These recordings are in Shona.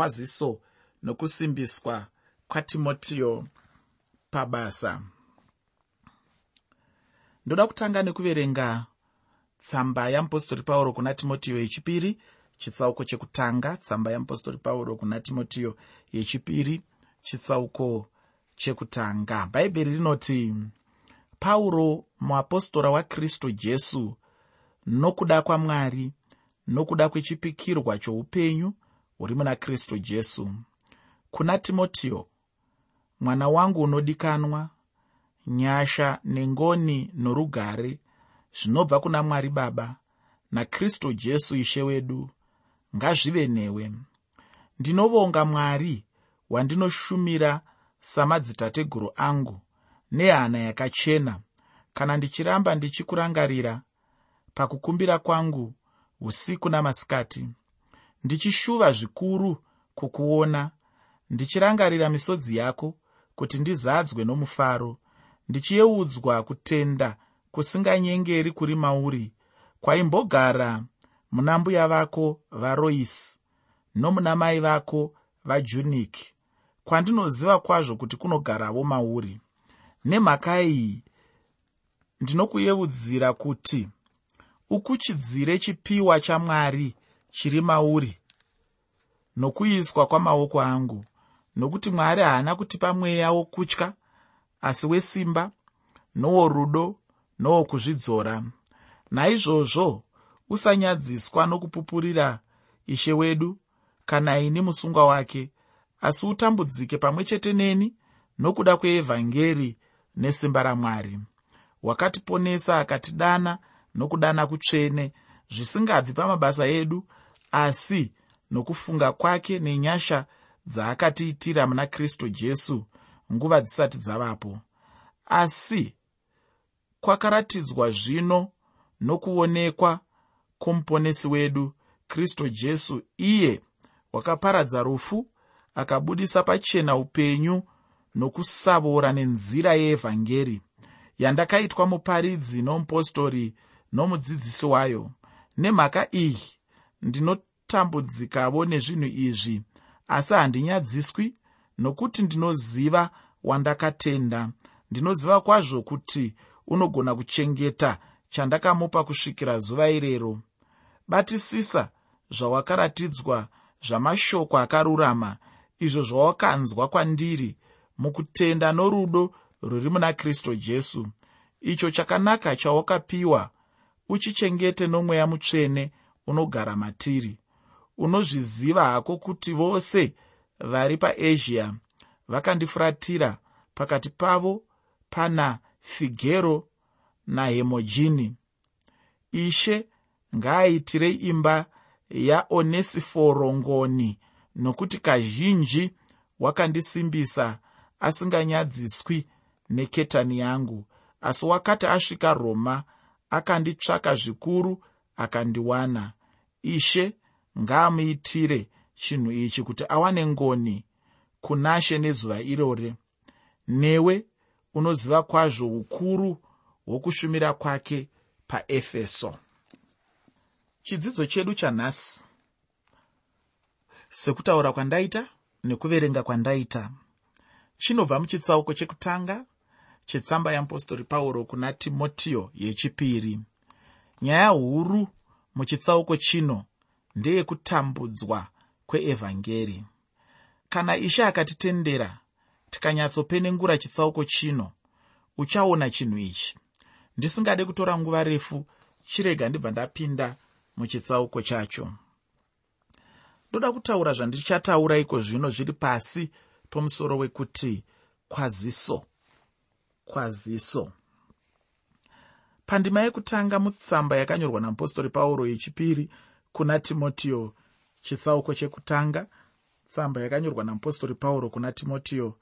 kwaziso nokusimbiswa kwatimotiyo pabasa. Ndoda kutanga nekuverenga tsamba yamupostori pauro kuna timotiyo yechipiri chitsauko chekutanga tsamba yamupostori pauro kuna timotiyo yechipiri chitsauko chekutanga. Bhaibheri rinoti pauro muapostora wakristu jesu nokuda kwamwari nokuda kwechipikirwa choupenyu huri muna kristu jesu. Kuna timotiyo mwana wangu unodikanwa nyasha nengoni norugare zvinobva kuna mwari baba nakristu jesu ishe wedu ngazvive newe. Ndinovonga mwari wandinoshumira samadzitateguru angu nehana yakachena. Kana ndichiramba ndichikurangarira pakukumbira kwangu usiku namasikati ndichishuva zvikuru kukuona. Ndichirangarira misodzi yako kuti ndizadzwe nomufaro. Ndichiyeudzwa kutenda kusinganyengeri kuri mauri. Kwaimbogara muna mbuya vako varoisi nomuna mai vako vajuniki kwandinoziva kwazvo kuti kunogaravo mauri. Nemhaka iyi ndinokuyeudzira kuti ukuchidzire chipiwa chamwari chiri mauri. Nokuiswa kwamaoko angu nokuti mwari haana kutipa mweya wokutya asi wesimba noworudo nowokuzvidzora naizvozvo usanyadziswa nokupupurira ishe wedu kana ini musungwa wake asi utambudzike pamwe chete neni nokuda kweevhangeri nesimba ramwari. Wakatiponesa akatidana nokudana kutsvene zvisingabvi pamabasa edu asi nokufunga kwake nenyasha dzaakatiitira muna kristu jesu nguva dzisati dzavapo. Asi kwakaratidzwa zvino nokuonekwa kwomuponesi wedu kristu jesu iye wakaparadza rufu akabudisa pachena upenyu nokusavora nenzira yeevhangeri yandakaitwa muparidzi nomupostori nomudzidzisi wayo. Nemhaka iyi ndinotambudzikavo nezvinhu izvi asi handinyadziswi nokuti ndinoziva wandakatenda. Ndinoziva kwazvo kuti unogona kuchengeta chandakamupa kusvikira zuva irero. Batisisa zvawakaratidzwa zvamashoko akarurama izvo zvawakanzwa kwandiri mukutenda norudo rwuri muna kristu jesu. Icho chakanaka chawakapiwa uchichengete nomweya mutsvene unogara matiri unozviziva hako kuti vose vari paazia vakandifuratira pakati pavo pana figero nahemojini ishe ngaaitirei imba yaonesiforo ngoni nokuti kazhinji wakandisimbisa asinganyadziswi neketani yangu. Asi wakati asvika roma akanditsvaka zvikuru akandiwana. Ishe ngaamuitire chinhu ichi kuti awane ngoni kunashe nezuva irore. Newe unoziva kwazvo ukuru hwokushumira kwake paefeso. Chidzidzo chedu chanhasi. Sekutaura kwandaita nekuverenga kwandaita. Chinobva muchitsauko chekutanga chetsamba yeapostori pauro kuna timotiyo yechipiri. Nyaya huru muchitsauko chino ndeyekutambudzwa kweevhangeri. Kana ishe akatitendera tikanyatsopenengura chitsauko chino uchaona chinhu ichi. Ndisingade kutora nguva refu chirega ndibva ndapinda muchitsauko chacho. Ndoda kutaura zvandichataura iko zvino zviri pasi pomusoro wekuti kwaziso kwaziso. Pandima yekutanga mutsamba yakanyorwa namupostori pauro yechipiri kuna timotiyo chitsauko chekutanga tsamba yakanyorwa namupostori pauro kuna timotiyo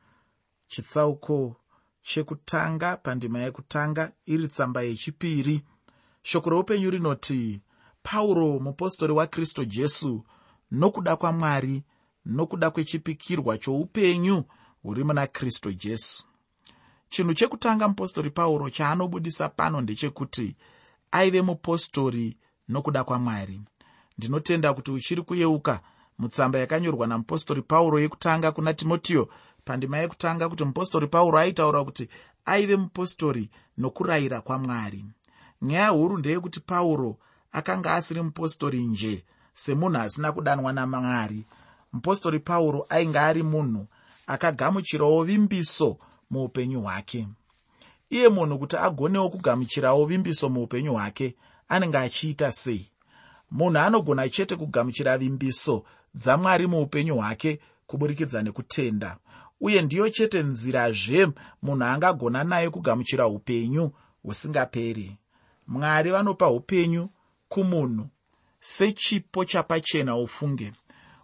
chitsauko chekutanga pandima yekutanga iri tsamba yechipiri. Shoko reupenyu rinoti pauro mupostori wakristu jesu nokuda kwamwari nokuda kwechipikirwa choupenyu huri muna kristu jesu. Chinhu chekutanga mupostori pauro chaanobudisa pano ndechekuti aive mupostori nokuda kwamwari ndinotenda kuti uchiri kuyeuka. Mutsamba yakanyorwa namupostori pauro yekutanga kuna timotiyo pandima yekutanga kuti mupostori pauro aitaura kuti aive mupostori nokurayira kwamwari. Nyaya huru ndeyekuti pauro akanga asiri mupostori nje semunhu asina kudanwa namwari. Mupostori pauro ainge ari munhu akagamuchirawo vimbiso muupenyu hwake. Iye munhu kuti agonewo kugamuchirawo vimbiso muupenyu hwake anenge achiita sei munhu anogona chete kugamuchira vimbiso dzamwari muupenyu hwake kuburikidza nekutenda. Uye ndiyo chete nzirazve munhu angagona naye kugamuchira upenyu husingaperi. Mwari vanopa upenyu kumunhu sechipo chapachena ufunge.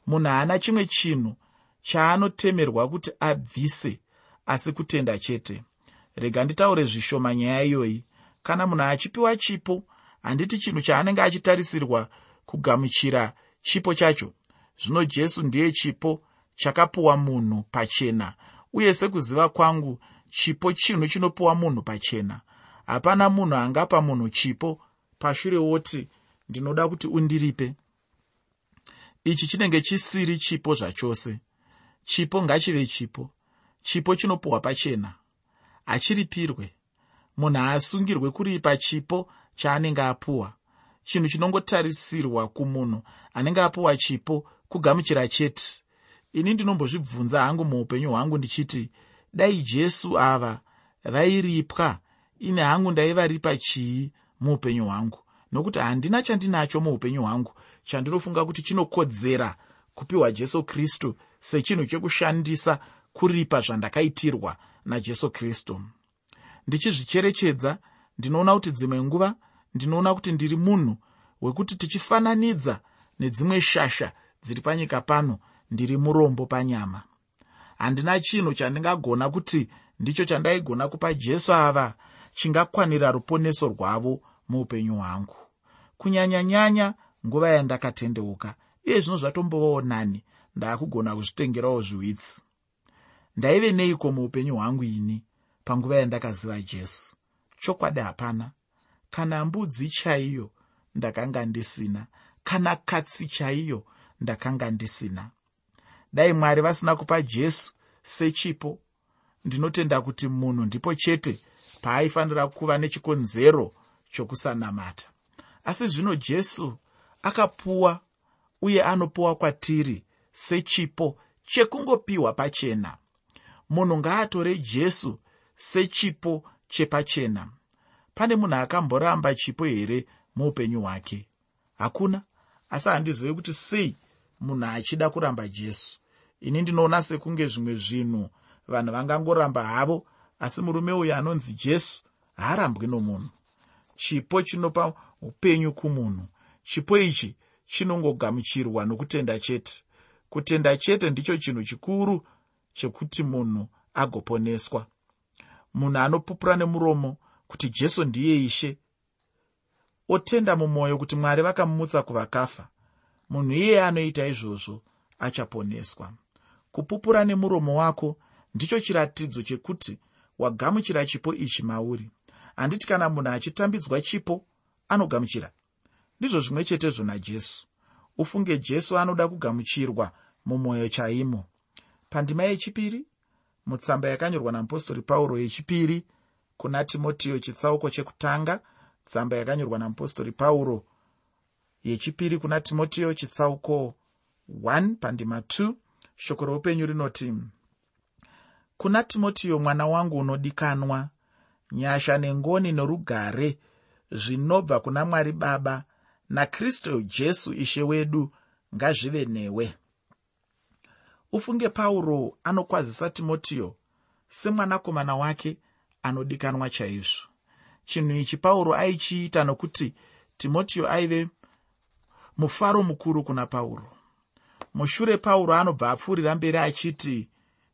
Munhu haana chimwe chinhu chaanotemerwa kuti abvise asi kutenda chete. Rega nditaure zvishoma nyaya iyoyi. Kana munhu achipiwa chipo handiti chinhu chaanenge achitarisirwa kugamuchira chipo chacho. Zvino jesu ndiye chipo chakapiwa munhu pachena uye sekuziva kwangu chipo chinhu chinopiwa munhu pachena. Hapana munhu angapa munhu chipo pashure woti ndinoda kuti undiripe. Ichi chinenge chisiri chipo zvachose. Chipo ngachive chipo. Chipo chinopiwa pachena. Hachiripirwe. Munhu haasungirwe kuripa chipo chaanenge apiwa chinhu chinongotarisirwa kumunhu anenge apiwa chipo kugamuchira chete. Ini ndinombozvibvunza hangu muupenyu hwangu ndichiti dai jesu ava vairipwa? Ine hangu ndaivaripa chii muupenyu hwangu? Nokuti handina chandinacho muupenyu hwangu. Chandinofunga kuti chinokodzera kupiwa jesu kristu sechinhu chekushandisa kuripa zvandakaitirwa najesu kristu. Ndichizvicherechedza ndinoona kuti dzimwe nguva ndinoona kuti ndiri munhu wekuti tichifananidza nedzimwe shasha dziri panyika pano ndiri murombo panyama. Handina chinhu chandingagona kuti ndicho chandaigona kupa jesu ava chingakwanira ruponeso rwavo muupenyu hwangu. Kunyanya-nyanya nguva yandakatendeuka iye zvino zvatombovawo nani ndaakugona kuzvitengerawo zviwitsi. Ndaive neiko muupenyu hwangu ini panguva yandakaziva jesu chokwadi hapana. Kana mbudzi chaiyo ndakanga ndisina. Kana katsi chaiyo ndakanga ndisina. Dai mwari vasina kupa jesu sechipo ndinotenda kuti munhu ndipo chete paaifanira kuva nechikonzero chokusanamata. Asi zvino jesu akapuwa uye anopiwa kwatiri sechipo chekungopiwa pachena. Munhu ngaatore jesu sechipo chepachena pane munhu akamboramba chipo here muupenyu hwake? Hakuna. Asi handizivi kuti sei munhu achida kuramba jesu. Ini ndinoona sekunge zvimwe zvinhu vanhu vangangoramba havo asi murume uyu anonzi jesu haarambwi nomunhu. Chipo chinopa upenyu kumunhu. Chipo ichi chinongogamuchirwa nokutenda chete. Kutenda chete ndicho chinhu chikuru chekuti munhu agoponeswa munhu anopupura nemuromo kuti jesu ndiye ishe. Otenda mumwoyo kuti mwari vakamumutsa kuvakafa munhu iyeye anoita izvozvo achaponeswa. Kupupura nemuromo wako ndicho chiratidzo chekuti wagamuchira chipo ichi mauri. Handiti kana munhu achitambidzwa chipo anogamuchira. Ndizvo zvimwe chetezvo najesu ufunge jesu anoda kugamuchirwa mumwoyo chaimo. Pandima yechipiri mutsamba yakanyorwa namupostori pauro yechipiri kuna timotiyo chitsauko chekutanga tsamba yakanyorwa namupostori pauro yechipiri kuna timotiyo chitsauko 1 pandima 2 shoko roupenyu rinoti kuna timotiyo mwana wangu unodikanwa nyasha nengoni norugare zvinobva kuna mwari baba nakristu jesu ishe wedu ngazvive newe ufunge pauro anokwazisa timotiyo semwanakomana wake anodikanwa chaizvo. Chinhu ichi pauro aichiita nokuti timotiyo aive mufaro mukuru kuna pauro. Mushure pauro anobva apfuurira mberi achiti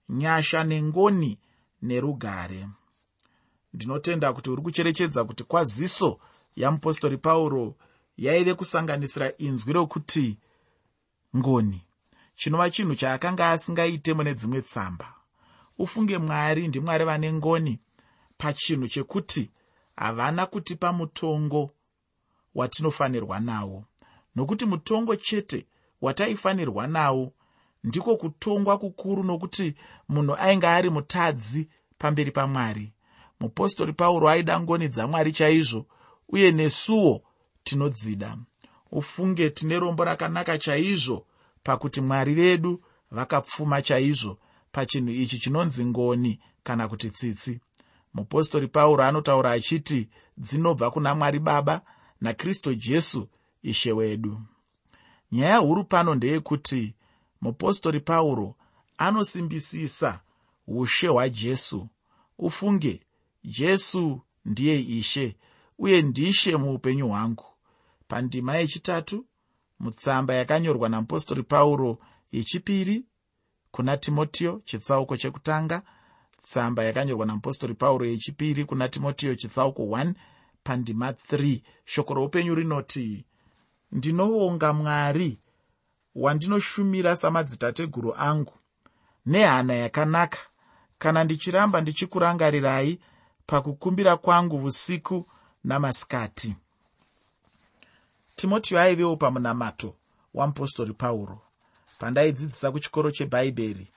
nyasha nengoni nerugare. Ndinotenda kuti uri kucherechedza kuti kwaziso yamupostori pauro yaive kusanganisira inzwi rokuti ngoni chinova chinhu chaakanga asingaite mune dzimwe tsamba. Ufunge mwari ndimwari vane ngoni pachinhu chekuti havana kutipa mutongo watinofanirwa nawo. Nokuti mutongo chete wataifanirwa nawo ndiko kutongwa kukuru nokuti munhu ainge ari mutadzi pamberi pamwari. Mupostori pauro aida ngoni dzamwari chaizvo uye nesuwo tinodzida. Ufunge tine rombo rakanaka chaizvo pakuti mwari vedu vakapfuma chaizvo pachinhu ichi chinonzi ngoni kana kuti tsitsi. Mupostori pauro anotaura achiti dzinobva kuna mwari baba nakristu jesu ishe wedu. Nyaya huru pano ndeyekuti mupostori pauro anosimbisisa ushe hwajesu ufunge jesu ndiye ishe uye ndishe muupenyu hwangu. Pandima yechitatu mutsamba yakanyorwa namupostori pauro yechipiri kuna timotiyo chitsauko chekutanga. Tsamba yakanyorwa namupostori pauro yechipiri kuna timotiyo chitsauko 1 pandima 3 shoko roupenyu rinoti ndinovonga mwari wandinoshumira samadzitateguru angu nehana yakanaka. Kana ndichiramba ndichikurangarirai pakukumbira kwangu usiku namasikati timotiyo aivewo pamunamato wamupostori pauro. Pandaidzidzisa kuchikoro chebhaibheri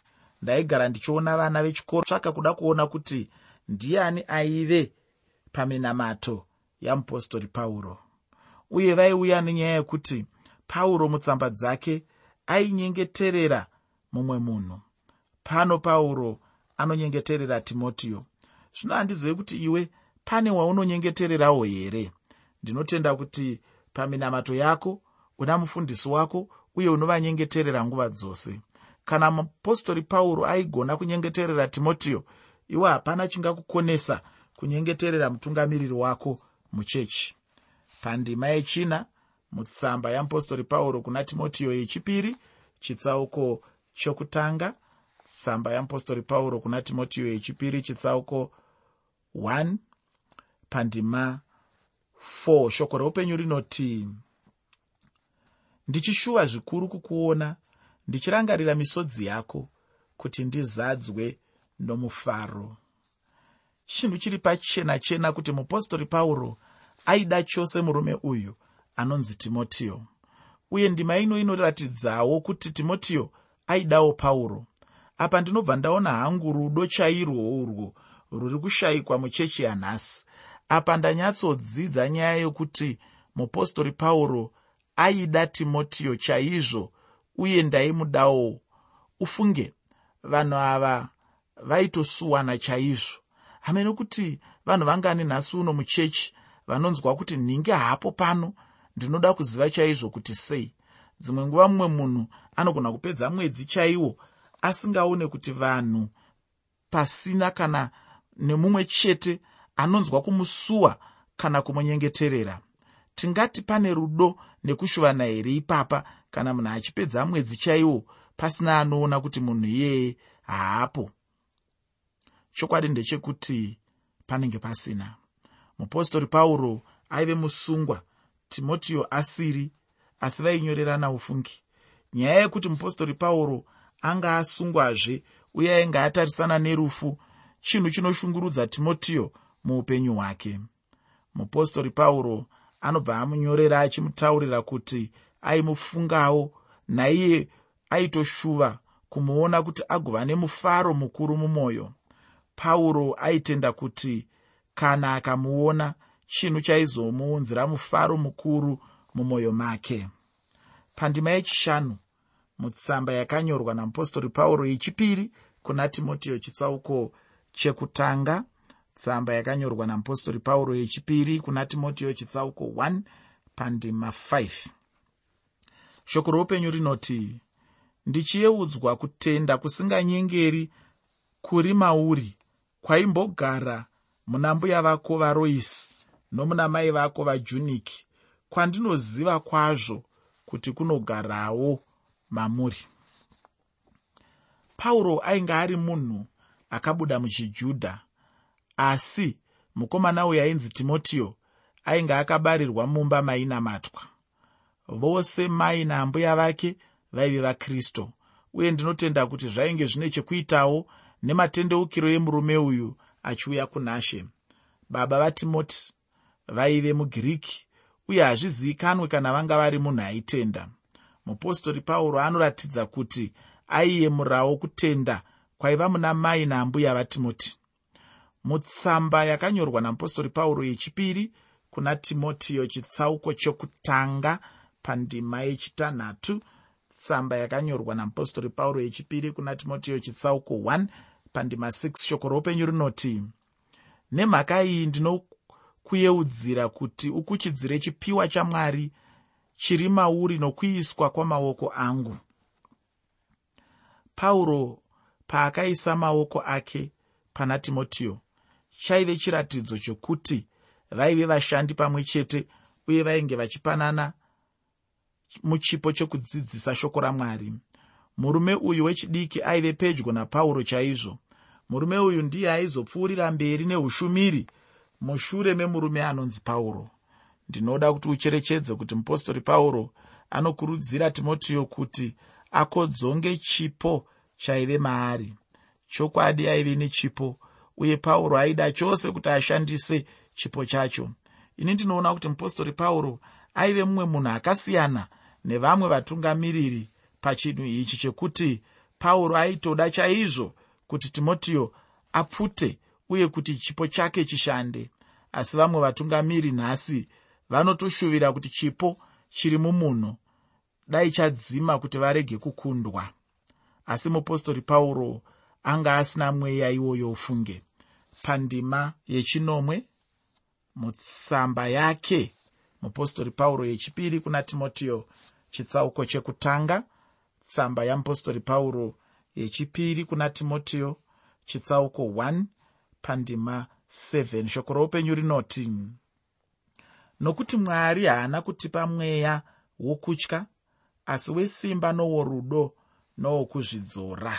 ndaigara ndichiona vana vechikoro tsvaka kuda kuona kuti ndiani aive paminamato yamupostori pauro. Uye vaiuya nenyaya yekuti pauro mutsamba dzake ainyengeterera mumwe munhu. Pano pauro anonyengeterera timotiyo zvino handizive kuti iwe pane waunonyengetererawo here? Ndinotenda kuti paminamato yako una mufundisi wako uye unovanyengeterera nguva dzose. Kana mupostori pauro aigona kunyengeterera timotiyo iwe hapana chingakukonesa kunyengeterera mutungamiriri wako muchechi. Pandima yechina mutsamba yamupostori pauro kuna timotiyo yechipiri chitsauko chokutanga tsamba yamupostori pauro kuna timotiyo yechipiri chitsauko 1 pandima 4 shoko reupenyu rinoti ndichishuva zvikuru kukuona ndichirangarira misodzi yako kuti ndizadzwe nomufaro. Chinhu chiri pachena chena kuti mupostori pauro aida chose murume uyu anonzi timotiyo. Uye ndima ino inoratidzawo kuti timotiyo aidawo pauro. Apa ndinobva ndaona hangu rudo chairwo urwo rwuri kushayikwa muchechi yanhasi apa ndanyatsodzidza nyaya yokuti mupostori pauro aida timotiyo chaizvo uye ndaimudawo. Ufunge vanhu ava vaitosuwana chaizvo. Hame nokuti vanhu vangani nhasi uno muchechi vanonzwa kuti nhinge hapo pano ndinoda kuziva chaizvo kuti sei. Dzimwe nguva mumwe munhu anogona kupedza mwedzi chaiwo asingaone kuti vanhu pasina kana nemumwe chete anonzwa kumusuwa kana kumunyengeterera. Tingati pane rudo nekushuvana here ipapa kana munhu achipedza mwedzi chaiwo pasina anoona kuti munhu iyeye haapo? Chokwadi ndechekuti panenge pasina. Mupostori pauro aive musungwa timotiyo asiri asi vainyorerana ufungi. Nyaya yekuti mupostori pauro anga asungwazve uye ainge atarisana nerufu chinhu chinoshungurudza timotiyo muupenyu hwake. Mupostori pauro anobva amunyorera achimutaurira kuti aimufungawo naiye aitoshuva kumuona kuti agova nemufaro mukuru mumwoyo. Pauro aitenda kuti kana akamuona chinhu chaizomuunzira mufaro mukuru mumwoyo make. Pandima yechishanu mutsamba yakanyorwa namupostori pauro yechipiri kuna timotiyo chitsauko chekutanga tsamba yakanyorwa namupostori pauro yechipiri kuna timotiyo chitsauko 1 pandima 5 shoko roupenyu rinoti ndichiyeudzwa kutenda kusinganyengeri kuri mauri kwaimbogara muna mbuya vako varoisi nomuna mai vako vajuniki kwandinoziva kwazvo kuti kunogarawo mamuri. Pauro ainge ari munhu akabuda muchijudha asi mukomana uyu ainzi timotiyo ainge akabarirwa mumba mainamatwa. Vose mai naambuya vake vaive vakristu uye ndinotenda kuti zvainge zvine chekuitawo nematendeukiro emurume uyu achiuya kunashe baba vatimoti vaive mugiriki uye hazvizivikanwe kana vanga vari munhu aitenda. Mupostori pauro anoratidza kuti aiyemurawo kutenda kwaiva muna mai naambuya vatimoti mutsamba yakanyorwa namupostori pauro yechipiri kuna timotiyo chitsauko chokutanga pandima yechitanhatu. Tsamba yakanyorwa namupostori pauro yechipiri kuna timotiyo chitsauko 1 pandima 6 shoko roupenyu rinoti nemhaka iyi ndinokuyeudzira kuti ukuchidzire chipiwa chamwari chiri mauri nokuiswa kwamaoko angu. Pauro paakaisa maoko ake pana timotiyo chaive chiratidzo chokuti vaive vashandi pamwe chete uye vainge vachipanana muchipo chekudzidzisa shoko ramwari. Murume uyu wechidiki aive pedyo napauro chaizvo. Murume uyu ndiye aizopfuurira mberi neushumiri mushure memurume anonzi pauro. Ndinoda kuti ucherechedze kuti mupostori pauro anokurudzira timotiyo kuti akodzonge chipo chaive maari. Chokwadi aive nechipo uye pauro aida chose kuti ashandise chipo chacho. Ini ndinoona kuti mupostori pauro aive mumwe munhu akasiyana nevamwe vatungamiriri pachinhu ichi chekuti pauro aitoda chaizvo kuti timotiyo apfute uye kuti chipo chake chishande. Asi vamwe vatungamiri nhasi vanotoshuvira kuti chipo chiri mumunhu. Dai chadzima kuti varege kukundwa. Asi mupostori pauro anga asina mweya iwoyo ufunge. Pandima yechinomwe mutsamba yake mupostori pauro yechipiri kuna timotiyo chitsauko chekutanga tsamba yamupostori pauro yechipiri kuna timotiyo chitsauko 1 pandima 7 shoko roupenyu rinoti nokuti mwari haana kutipa mweya wokutya asi wesimba noworudo nowokuzvidzora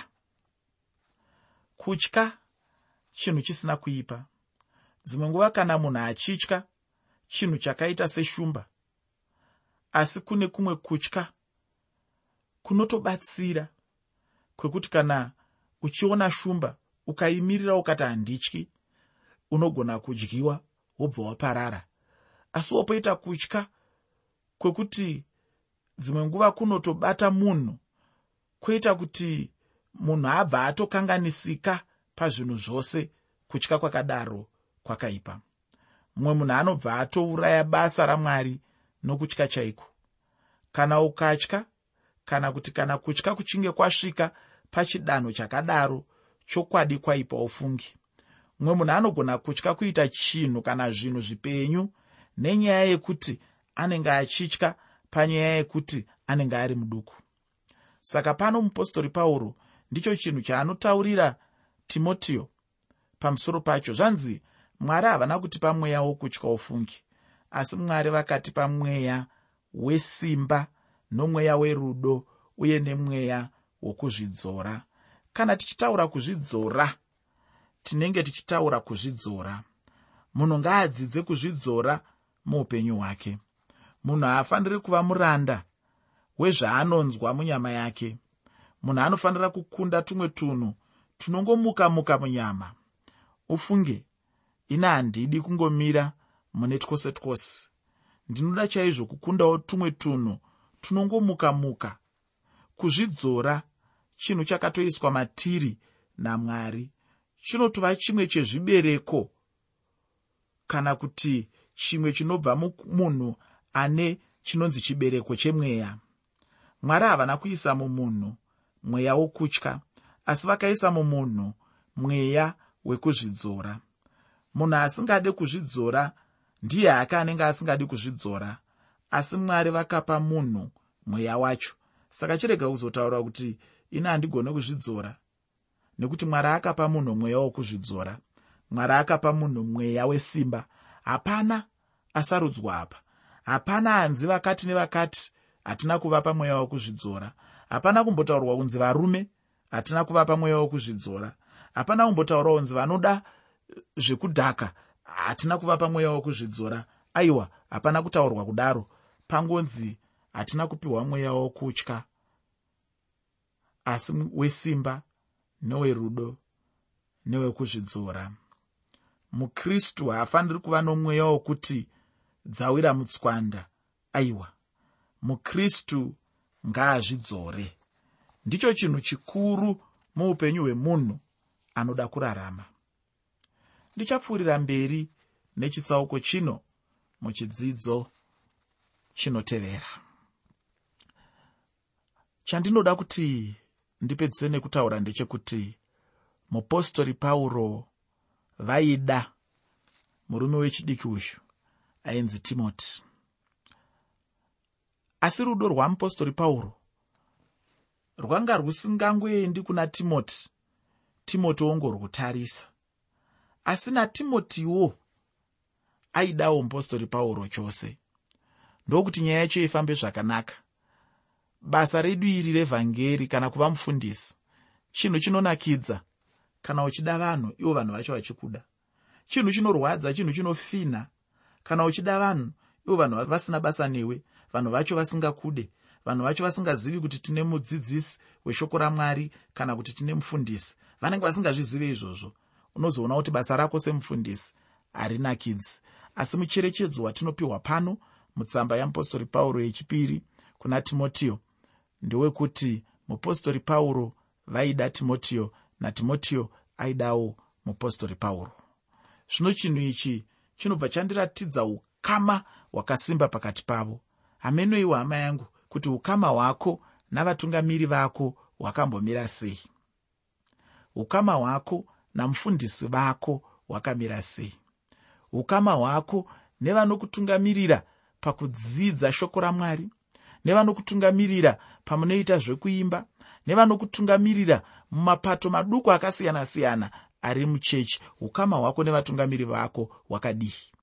kutya chinhu chisina kuipa. Dzimwe nguva kana munhu achitya chinhu chakaita seshumba asi kune kumwe kutya kunotobatsira kwekuti kana uchiona shumba ukaimirira ukati handityi unogona kudyiwa wobva waparara. Asi wopoita kutya kwekuti dzimwe nguva kunotobata munhu kwoita kuti munhu abva atokanganisika pazvinhu zvose kutya kwakadaro kwakaipa. Mumwe munhu anobva atouraya basa ramwari nokutya chaiko. Kana ukatya kana kuti kana kutya kuchinge kwasvika pachidanho chakadaro chokwadi kwaipa ufungi. Mumwe munhu anogona kutya kuita chinhu kana zvinhu zvipenyu nenyaya yekuti anenge achitya panyaya yekuti anenge ari muduku. Saka pano mupostori pauro ndicho chinhu chaanotaurira timotiyo pamusoro pacho. Zvanzi mwari havana kutipa mweya wokutya ufungi asi mwari vakatipa mweya wesimba nomweya werudo uye nemweya wokuzvidzora. Kana tichitaura kuzvidzora tinenge tichitaura kuzvidzora. Munhu ngaadzidze kuzvidzora muupenyu hwake. Munhu haafaniri kuva muranda wezvaanonzwa munyama yake munhu anofanira kukunda tumwe tunhu tunongomuka muka munyama. Ufunge ina handidi kungomira mune twose twose. Ndinoda chaizvo kukundawo tumwe tunhu tunongomuka muka kuzvidzora chinhu chakatoiswa matiri namwari chinotova chimwe chezvibereko kana kuti chimwe chinobva mumunhu ane chinonzi chibereko chemweya. Mwari havana kuisa mumunhu mweya wokutya asi vakaisa mumunhu mweya wekuzvidzora. Munhu asingade kuzvidzora ndiye hake anenge asingadi kuzvidzora asi mwari vakapa munhu mweya wacho. Saka chirega kuzotaura kuti ini handigone kuzvidzora nekuti mwari akapa munhu mweya wokuzvidzora. Mwari akapa munhu mweya wesimba. Hapana asarudzwa apa. Hapana hanzi vakati nevakati hatina kuvapa mweya wokuzvidzora hapana kumbotaurwa kunzi varume hatina kuvapa mweya wokuzvidzora. Hapana kumbotaurwa kunzi vanoda zvekudhaka hatina kuvapa mweya wokuzvidzora. Aiwa hapana kutaurwa kudaro. Pangonzi hatina kupiwa mweya wokutya asi wesimba newerudo newekuzvidzora. Mukristu haafaniri kuva nomweya wokuti dzawira mutswanda. Aiwa mukristu ngaazvidzore. Ndicho chinhu chikuru muupenyu hwemunhu anoda kurarama. Ndichapfuurira mberi nechitsauko chino muchidzidzo chinotevera. Chandinoda kuti ndipedzise nekutaura ndechekuti mupostori pauro vaida murume wechidiki uyu ainzi timoti asi rudo rwamupostori pauro. Rwanga rusingangoendi kuna timoti. Timoti wongorwutarisa asi natimotiwo aidawo mupostori pauro chose. Ndokuti nyaya yacho ifambe zvakanaka. Basa redu iri revhangeri kana kuva mufundisi chinhu chinonakidza kana uchida vanhu ivo vanhu vacho vachikuda. Chinhu chinorwadza chinhu chinofina kana uchida vanhu ivo vanhu vasina basa newe vanhu vacho vasingakude. Vanhu vacho vasingazivi kuti tine mudzidzisi weshoko ramwari kana kuti tine mufundisi. Vanenge vasingazvizive izvozvo. Unozoona kuti basa rako semufundisi harinakidzi asi mucherechedzo watinopiwa pano mutsamba yamupostori pauro yechipiri kuna timotiyo ndewekuti mupostori pauro vaida timotiyo natimotiyo aidawo mupostori pauro. Zvino chinhu ichi chinobva chandiratidza ukama hwakasimba pakati pavo hamenoiwo hama yangu kuti ukama hwako navatungamiri vako hwakambomira sei? Ukama hwako namufundisi vako hwakamira sei? Ukama hwako nevanokutungamirira pakudzidza shoko ramwari nevanokutungamirira pamunoita zvekuimba nevanokutungamirira mumapato maduku akasiyana-siyana ari muchechi ukama hwako nevatungamiri vako hwakadii